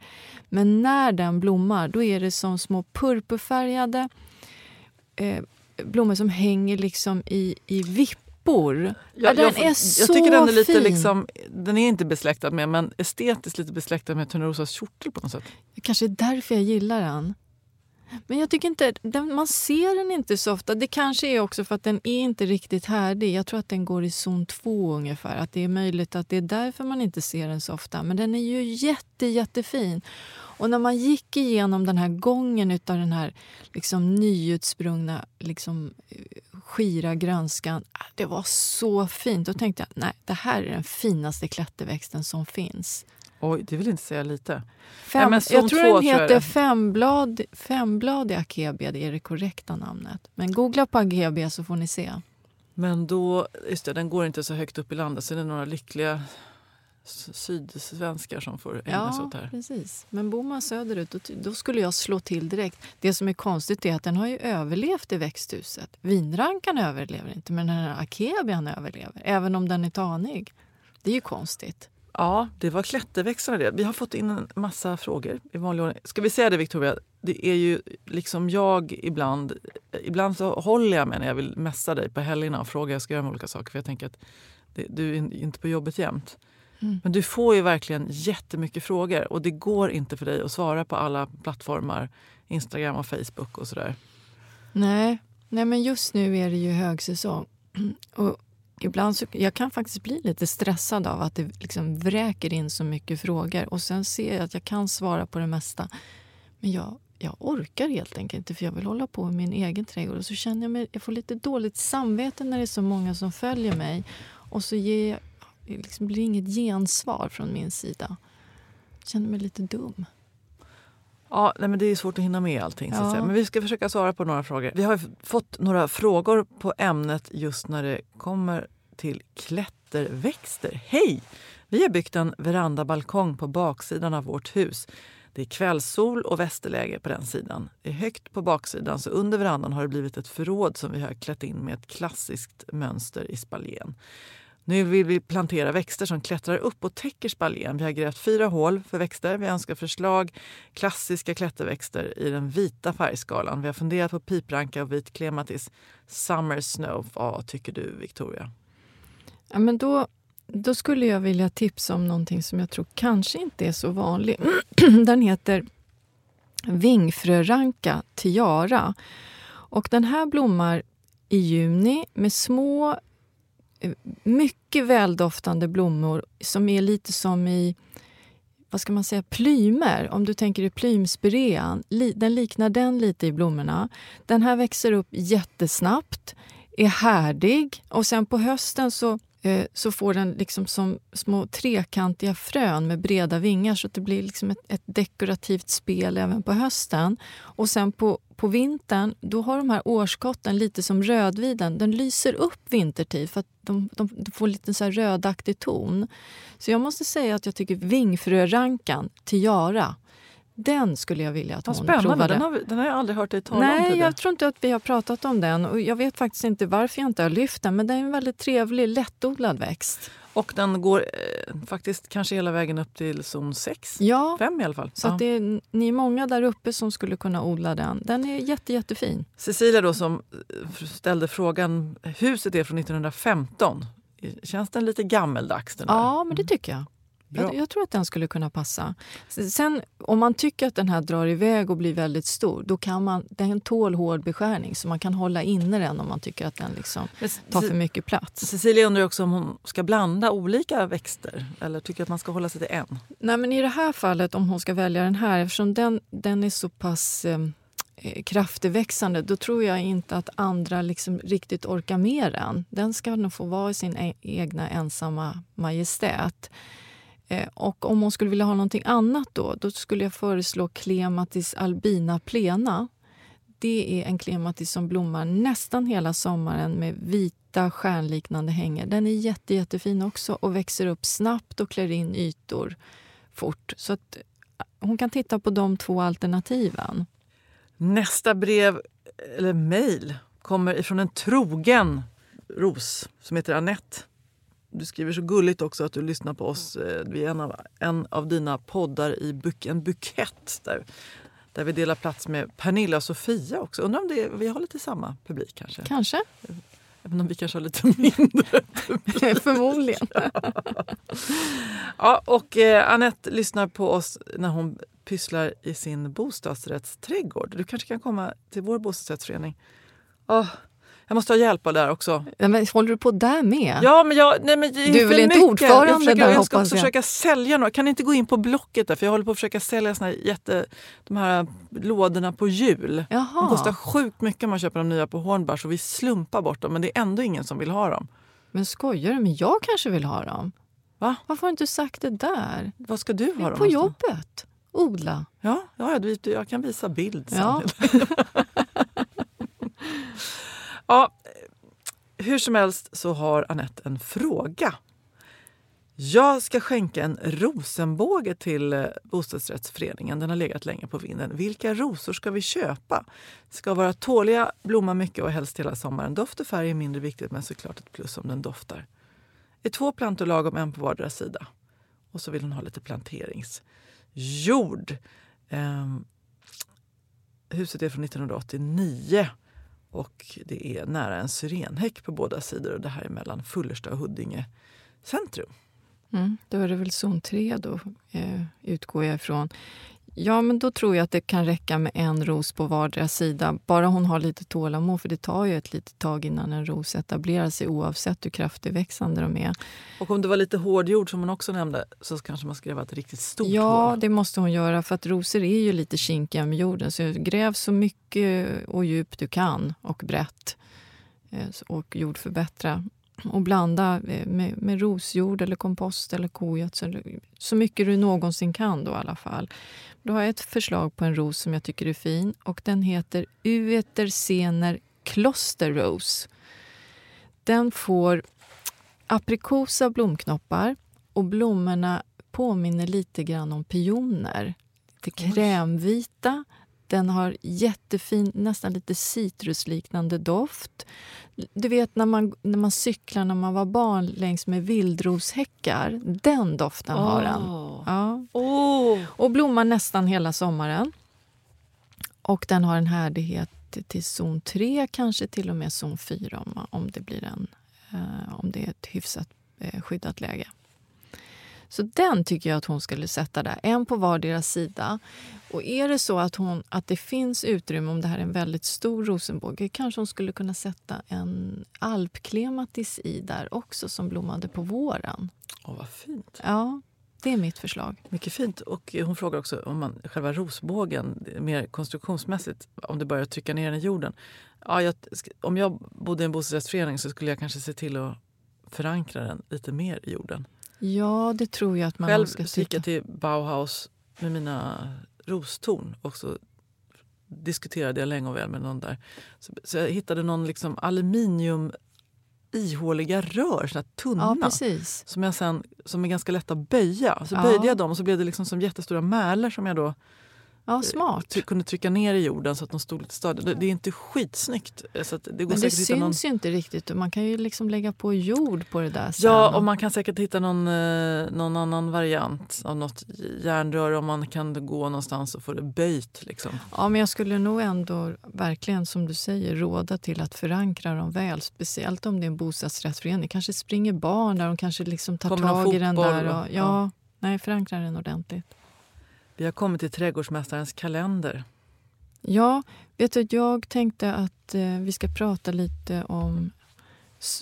Men när den blommar då är det som små purpurfärgade eh, blommor som hänger liksom i, i vippor. Ja, den jag, är jag så tycker den är lite fin. liksom, den är inte besläktad med, men estetiskt lite besläktad med Törnrosas kjortel på något sätt. Kanske är därför jag gillar den. Men jag tycker inte, den, man ser den inte så ofta. Det kanske är också för att den är inte riktigt härdig. Jag tror att den går i zon 2 ungefär. Att det är möjligt att det är därför man inte ser den så ofta. Men den är ju jätte, jättefin. Och när man gick igenom den här gången utav den här liksom nyutsprungna liksom, skira grönskan. Äh, det var så fint. Då tänkte jag nej, det här är den finaste klätterväxten som finns. Oj, det vill inte säga lite. Fem, Nej, jag tror två den heter femblad, fembladig akebia, det är det korrekta namnet. Men googla på akebia så får ni se. Men då, just det, den går inte så högt upp i landet så det är några lyckliga sydsvenskar som får ägna sig åt det här. precis. Men bor man söderut då, då skulle jag slå till direkt. Det som är konstigt är att den har ju överlevt i växthuset. Vinrankan överlever inte, men den här akebian överlever. Även om den är tanig. Det är ju konstigt. Ja, det var klätterväxterna det. Vi har fått in en massa frågor i vanlig ordning. Ska vi säga det Victoria? Det är ju liksom jag ibland, ibland så håller jag mig när jag vill mässa dig på helgerna och frågar jag ska göra med olika saker. För jag tänker att det, du är in- inte på jobbet jämt. Mm. Men du får ju verkligen jättemycket frågor och det går inte för dig att svara på alla plattformar, Instagram och Facebook och sådär. Nej, nej men just nu är det ju högsäsong. Och ibland så, jag kan faktiskt bli lite stressad av att det liksom vräker in så mycket frågor. Och sen ser jag att jag kan svara på det mesta. Men jag, jag orkar helt enkelt inte för jag vill hålla på med min egen trädgård. Och så känner jag mig, jag får lite dåligt samvete när det är så många som följer mig. Och så ger jag, det liksom blir inget gensvar från min sida. Jag känner mig lite dum. Ja, nej, men det är svårt att hinna med allting. Så att Ja. säga. Men vi ska försöka svara på några frågor. Vi har fått några frågor på ämnet just när det kommer till klätterväxter. Hej! Vi har byggt en verandabalkong på baksidan av vårt hus. Det är kvällssol och västerläge på den sidan. Det är högt på baksidan så under verandan har det blivit ett förråd som vi har klätt in med ett klassiskt mönster i spaljén. Nu vill vi plantera växter som klättrar upp och täcker spaljén. Vi har grävt fyra hål för växter. Vi önskar förslag klassiska klätterväxter i den vita färgskalan. Vi har funderat på pipranka och vit klematis. Summer snow. Vad tycker du, Victoria? Ja, men då, då skulle jag vilja tipsa om någonting som jag tror kanske inte är så vanligt. Den heter vingfröranka tiara. Och den här blommar i juni med små, mycket väldoftande blommor som är lite som i vad ska man säga, plymer. Om du tänker i plymspirean, den liknar den lite i blommorna. Den här växer upp jättesnabbt, är härdig och sen på hösten så Eh, så får den liksom som små trekantiga frön med breda vingar så att det blir liksom ett, ett dekorativt spel även på hösten. Och sen på, på vintern då har de här årskotten lite som rödviden. Den lyser upp vintertid för att de, de, de får lite så här rödaktig ton. Så jag måste säga att jag tycker vingfrörankan, tiara, den skulle jag vilja att hon spännande. provade. Den har, den har jag aldrig hört dig tala om Nej, tidigare. jag tror inte att vi har pratat om den. Och jag vet faktiskt inte varför jag inte har lyft den. Men den är en väldigt trevlig, lättodlad växt. Och den går eh, faktiskt kanske hela vägen upp till zon 6? Ja, 5 i alla fall. så Ja. det är, ni är många där uppe som skulle kunna odla den. Den är jätte, jättefin. Cecilia då som eh, ställde frågan. Huset är från 1915. Känns den lite gammeldags? Den? Ja, men det tycker jag. Jag, jag tror att den skulle kunna passa. Sen om man tycker att den här drar iväg och blir väldigt stor, då kan man, den tål hård beskärning så man kan hålla inne den om man tycker att den liksom tar för mycket plats. Cecilia undrar också om hon ska blanda olika växter eller tycker att man ska hålla sig till en. Nej, men I det här fallet, om hon ska välja den här, eftersom den, den är så pass eh, eh, kraftigväxande, då tror jag inte att andra liksom riktigt orkar med den. Den ska nog få vara i sin e- egna ensamma majestät. Eh, och om hon skulle vilja ha någonting annat då, då skulle jag föreslå Clematis albina plena. Det är en klematis som blommar nästan hela sommaren med vita stjärnliknande hänger. Den är jätte, jättefin också och växer upp snabbt och klär in ytor fort. Så att eh, hon kan titta på de två alternativen. Nästa brev, eller mejl, kommer ifrån en trogen ros som heter Annette. Du skriver så gulligt också att du lyssnar på oss eh, vid en av, en av dina poddar i buk, en bukett där, där vi delar plats med Pernilla och Sofia också. Undrar om det, vi har lite samma publik kanske? Kanske. Även om vi kanske har lite mindre. Förmodligen. Ja, och eh, Annette lyssnar på oss när hon pysslar i sin bostadsrättsträdgård. Du kanske kan komma till vår bostadsrättsförening. Åh, jag måste ha hjälp av det där också. Ja, men håller du på där med? Ja, men jag, nej, men det är Du är väl inte mycket. ordförande jag, försöker, där, jag ska också jag. försöka sälja några. Kan inte gå in på Blocket där? För jag håller på att försöka sälja såna här jätte, de här lådorna på jul. De Jaha. kostar sjukt mycket om man köper de nya på Hornbach och vi slumpar bort dem. Men det är ändå ingen som vill ha dem. Men skojar du? Men jag kanske vill ha dem. Va? Varför har du inte sagt det där? Vad ska du ha dem På någonstans? jobbet. Odla. Ja, ja jag, jag kan visa bild sen. Ja. Ja, eh, hur som helst så har Annette en fråga. Jag ska skänka en rosenbåge till eh, bostadsrättsföreningen. Den har legat länge på vinden. Vilka rosor ska vi köpa? Ska vara tåliga, blomma mycket och helst hela sommaren. Doft och färg är mindre viktigt men såklart ett plus om den doftar. Är två plantor lagom, en på vardera sida. Och så vill hon ha lite planteringsjord. Eh, huset är från 1989 och det är nära en syrenhäck på båda sidor och det här är mellan Fullersta och Huddinge centrum. Mm, då är det väl zon 3 då, eh, utgår jag ifrån. Ja, men då tror jag att det kan räcka med en ros på vardera sida. Bara hon har lite tålamod, för det tar ju ett litet tag innan en ros etablerar sig oavsett hur kraftigväxande de är. Och om det var lite hård jord som hon också nämnde så kanske man ska gräva ett riktigt stort Ja, hål. det måste hon göra för att rosor är ju lite kinkiga med jorden. Så gräv så mycket och djupt du kan och brett eh, och jordförbättra. Och blanda eh, med, med rosjord eller kompost eller kogödsel så mycket du någonsin kan då i alla fall. Då har jag ett förslag på en ros som jag tycker är fin och den heter Ueter Sener Kloster Rose. Den får aprikosa blomknoppar och blommorna påminner lite grann om pioner. Lite krämvita. Den har jättefin, nästan lite citrusliknande doft. Du vet när man, när man cyklar när man var barn längs med vildroshäckar. Den doften har den. Ja. Åh! Och blommar nästan hela sommaren. Och den har en härdighet till zon 3, kanske till och med zon 4 om, om det blir en, eh, om det är ett hyfsat eh, skyddat läge. Så den tycker jag att hon skulle sätta där, en på vardera sida. Och är det så att, hon, att det finns utrymme, om det här är en väldigt stor rosenbåge, kanske hon skulle kunna sätta en alpklematis i där också som blommade på våren. Åh, vad fint. Ja, det är mitt förslag. Mycket fint. Och hon frågar också om man, själva rosbågen, mer konstruktionsmässigt, om det börjar trycka ner den i jorden. Ja, jag, om jag bodde i en bostadsrättsförening så skulle jag kanske se till att förankra den lite mer i jorden. Ja, det tror jag att man Själv ska gick jag till Bauhaus med mina rostorn och så diskuterade jag länge och väl med någon där. Så, så jag hittade någon liksom aluminium ihåliga rör, såna tunna. Ja. Som, jag sen, som är ganska lätta att böja. Så Ja. böjde jag dem och så blev det liksom som jättestora märlor som jag då Ja, smart. try- kunde trycka ner i jorden så att de stod lite stadigt. Det, det är inte skitsnyggt. Så att det går Men det hitta någon... syns ju inte riktigt. Man kan ju liksom lägga på jord på det där sen. Ja, och man kan säkert hitta någon, eh, någon annan variant av något järnrör om man kan gå någonstans och få det böjt. Liksom. Ja, men jag skulle nog ändå verkligen, som du säger, råda till att förankra dem väl. Speciellt om det är en bostadsrättsförening. kanske springer barn där, de kanske liksom tar Kommer tag i den där. Och, ja, ja. Nej, förankra den ordentligt. Vi har kommit till trädgårdsmästarens kalender. Ja, vet du, jag tänkte att eh, vi ska prata lite om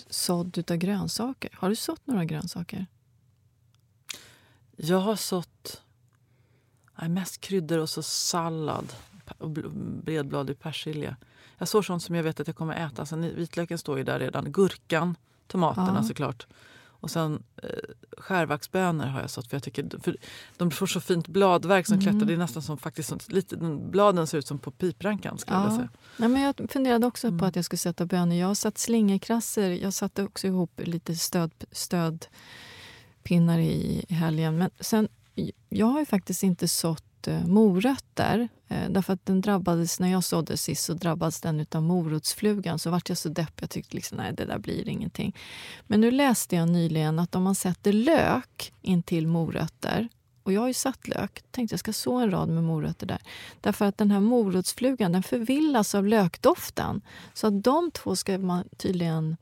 sådd utav grönsaker. Har du sått några grönsaker? Jag har sått nej, mest kryddor och så sallad och bl- bredbladig persilja. Jag sår sånt som jag vet att jag kommer äta. Sen vitlöken står ju där redan. Gurkan, tomaterna Ja. såklart. Och sen eh, skärvaxbönor har jag sått för jag tycker för de får så fint bladverk som Mm. klättrar. Det är nästan som faktiskt som, lite, bladen ser ut som på piprankan skulle jag vilja säga. Nej, men jag funderade också Mm. på att jag skulle sätta bönor. Jag har satt slingerkrasser. Jag satte också ihop lite stöd, stödpinnar i helgen. Men sen, jag har ju faktiskt inte sått Eh, morötter. Eh, därför att den drabbades, när jag sådde sist så drabbades den av morotsflugan. Så vart jag så deppig. Jag tyckte liksom, nej det där blir ingenting. Men nu läste jag nyligen att om man sätter lök in till morötter och jag har ju satt lök. Tänkte jag ska så en rad med morötter där. Därför att den här morotsflugan den förvillas av lökdoften. Så att de två ska man tydligen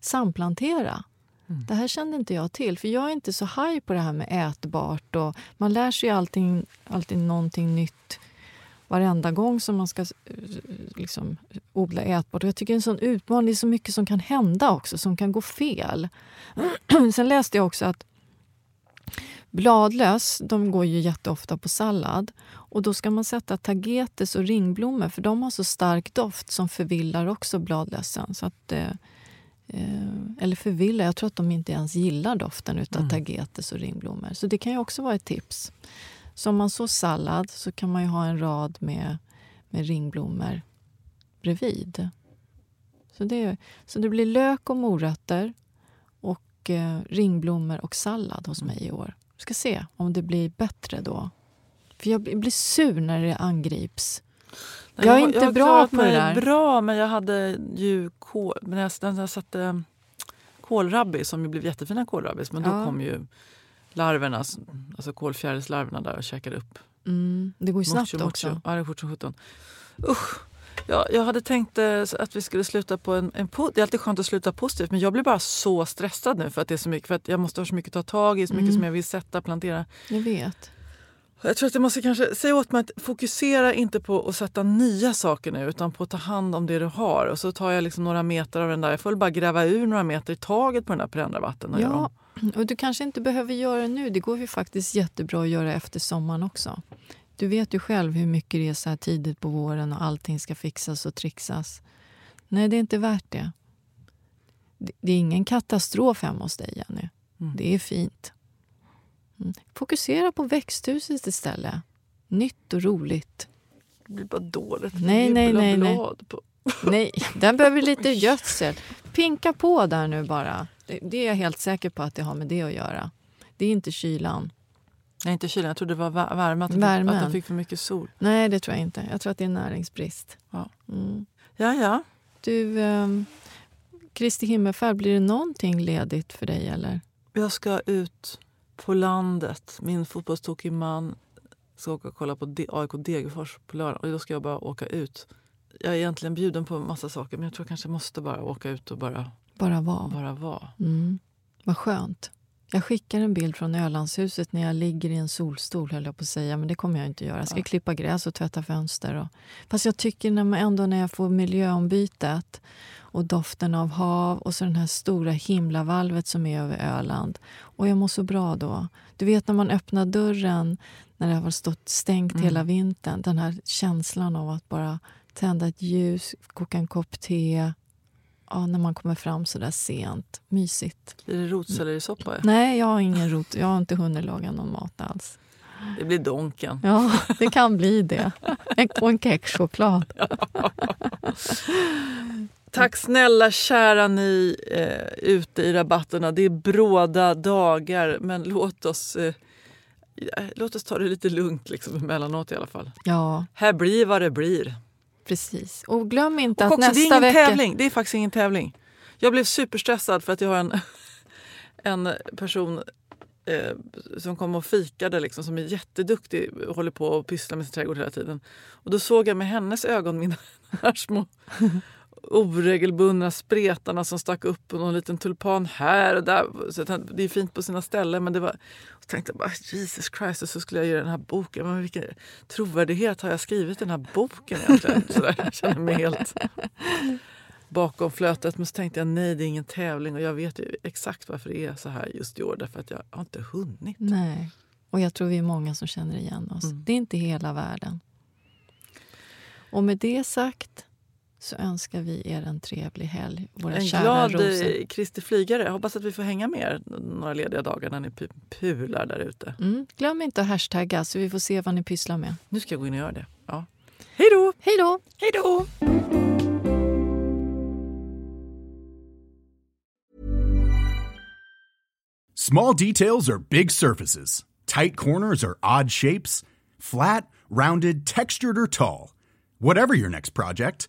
samplantera. Mm. Det här kände inte jag till, för jag är inte så haj på det här med ätbart. Och man lär sig ju allting, alltid någonting nytt varenda gång som man ska eh, liksom, odla ätbart. Och jag tycker det är en sån utmaning. Det är så mycket som kan hända också, som kan gå fel. Sen läste jag också att Bladlöss de går ju jätteofta på sallad. Och Då ska man sätta tagetes och ringblommor för de har så stark doft som förvillar också bladlössen. Så att, eh, eller förvillar, jag tror att de inte ens gillar doften utav tagetes och ringblommor. Så det kan ju också vara ett tips. Så om man så sallad så kan man ju ha en rad med, med ringblommor bredvid. Så det, så det blir lök och morötter och eh, ringblommor och sallad hos mig i år. Vi ska se om det blir bättre då. För jag blir sur när det angrips. Nej, Jag är inte har bra på det där. bra, men jag hade ju kål, men jag, jag satte kålrabbi, som ju blev jättefina kålrabbis, men då Ja. kom ju larverna, alltså kålfjärilslarverna där och käkade upp. Mm, det går ju snabbt Mocho, också. mocho. Ja, det är fort som sjutton. Usch! Ja, jag hade tänkt eh, att vi skulle sluta på en, en Det är alltid skönt att sluta positivt men jag blir bara så stressad nu för att det är så mycket. För att jag måste ha så mycket att ta tag i, så mycket Mm. som jag vill sätta, plantera. Jag vet. Jag tror att jag måste kanske säga åt mig att fokusera inte på att sätta nya saker nu utan på att ta hand om det du har. Och så tar jag liksom några meter av den där. Jag får bara gräva ur några meter i taget på den där perennrabatten. Ja, och du kanske inte behöver göra det nu. Det går ju faktiskt jättebra att göra efter sommaren också. Du vet ju själv hur mycket det är så här tidigt på våren och allting ska fixas och trixas. Nej, det är inte värt det. Det är ingen katastrof hemma hos dig, Jenny. Mm. Det är fint. Fokusera på växthuset istället. Nytt och roligt. Det blir bara dåligt. Nej, nej, nej. Nej. På. nej, den behöver lite gödsel. Pinka på där nu bara. Det, det är jag helt säker på att det har med det att göra. Det är inte kylan. Nej, inte kylan. Jag trodde det var värme. Att de, Fick, att de fick för mycket sol. Nej, det tror jag inte. Jag tror att det är näringsbrist. Ja, mm. ja. ja. Du, um, Kristi himmelfärd, blir det någonting ledigt för dig? eller? Jag ska ut på landet. Min fotbollstokig man ska åka och kolla på AIK Degerfors på lördag. Och då ska jag bara åka ut. Jag är egentligen bjuden på massa saker men jag tror jag kanske måste bara åka ut och bara, bara vara. Bara var. Mm. Vad skönt. Jag skickar en bild från Ölandshuset när jag ligger i en solstol, höll jag på att säga. Men det kommer jag inte göra. Jag ska ja. klippa gräs och tvätta fönster. Och... Fast jag tycker när man ändå när jag får miljöombytet och doften av hav och så den här stora himlavalvet som är över Öland. Och jag mår så bra då. Du vet när man öppnar dörren när det har stått stängt mm. hela vintern. Den här känslan av att bara tända ett ljus, koka en kopp te. Ja, när man kommer fram så där sent. Mysigt. Blir det rotsellerisoppa? Nej, jag har ingen rot. Jag har inte hunnit laga någon mat alls. Det blir Donken. Ja, det kan bli det. Och en kexchoklad. Tack snälla kära ni eh, ute i rabatterna. Det är bråda dagar, men låt oss, eh, låt oss ta det lite lugnt liksom, emellanåt i alla fall. Ja. Här blir vad det blir. Precis. Och glöm inte och att också, nästa det är ingen vecka... Tävling. Det är faktiskt ingen tävling. Jag blev superstressad för att jag har en, en person eh, som kom och fikade liksom, som är jätteduktig och håller på och pysslar med sin trädgård hela tiden. Och då såg jag med hennes ögon mina små oregelbundna spretarna som stack upp och någon liten tulpan här och där. Så det är fint på sina ställen men det var... Och tänkte jag bara Jesus Christ och så skulle jag göra den här boken. Men vilken trovärdighet har jag skrivit den här boken egentligen? Så där, jag känner mig helt bakom flötet. Men så tänkte jag nej det är ingen tävling och jag vet ju exakt varför det är så här just i år. Därför att jag har inte hunnit. Nej, och jag tror vi är många som känner igen oss. Mm. Det är inte hela världen. Och med det sagt så önskar vi er en trevlig helg. Våra en glad eh, Kristi flygare. Jag hoppas att vi får hänga med er några lediga dagar när ni pular där ute. Mm. Glöm inte att hashtagga så vi får se vad ni pysslar med. Nu ska jag gå in och göra det. Ja. Hej då! Hej då! Hej då! Small details are big surfaces. Tight corners are odd shapes. Flat, rounded, textured or tall. Whatever your next project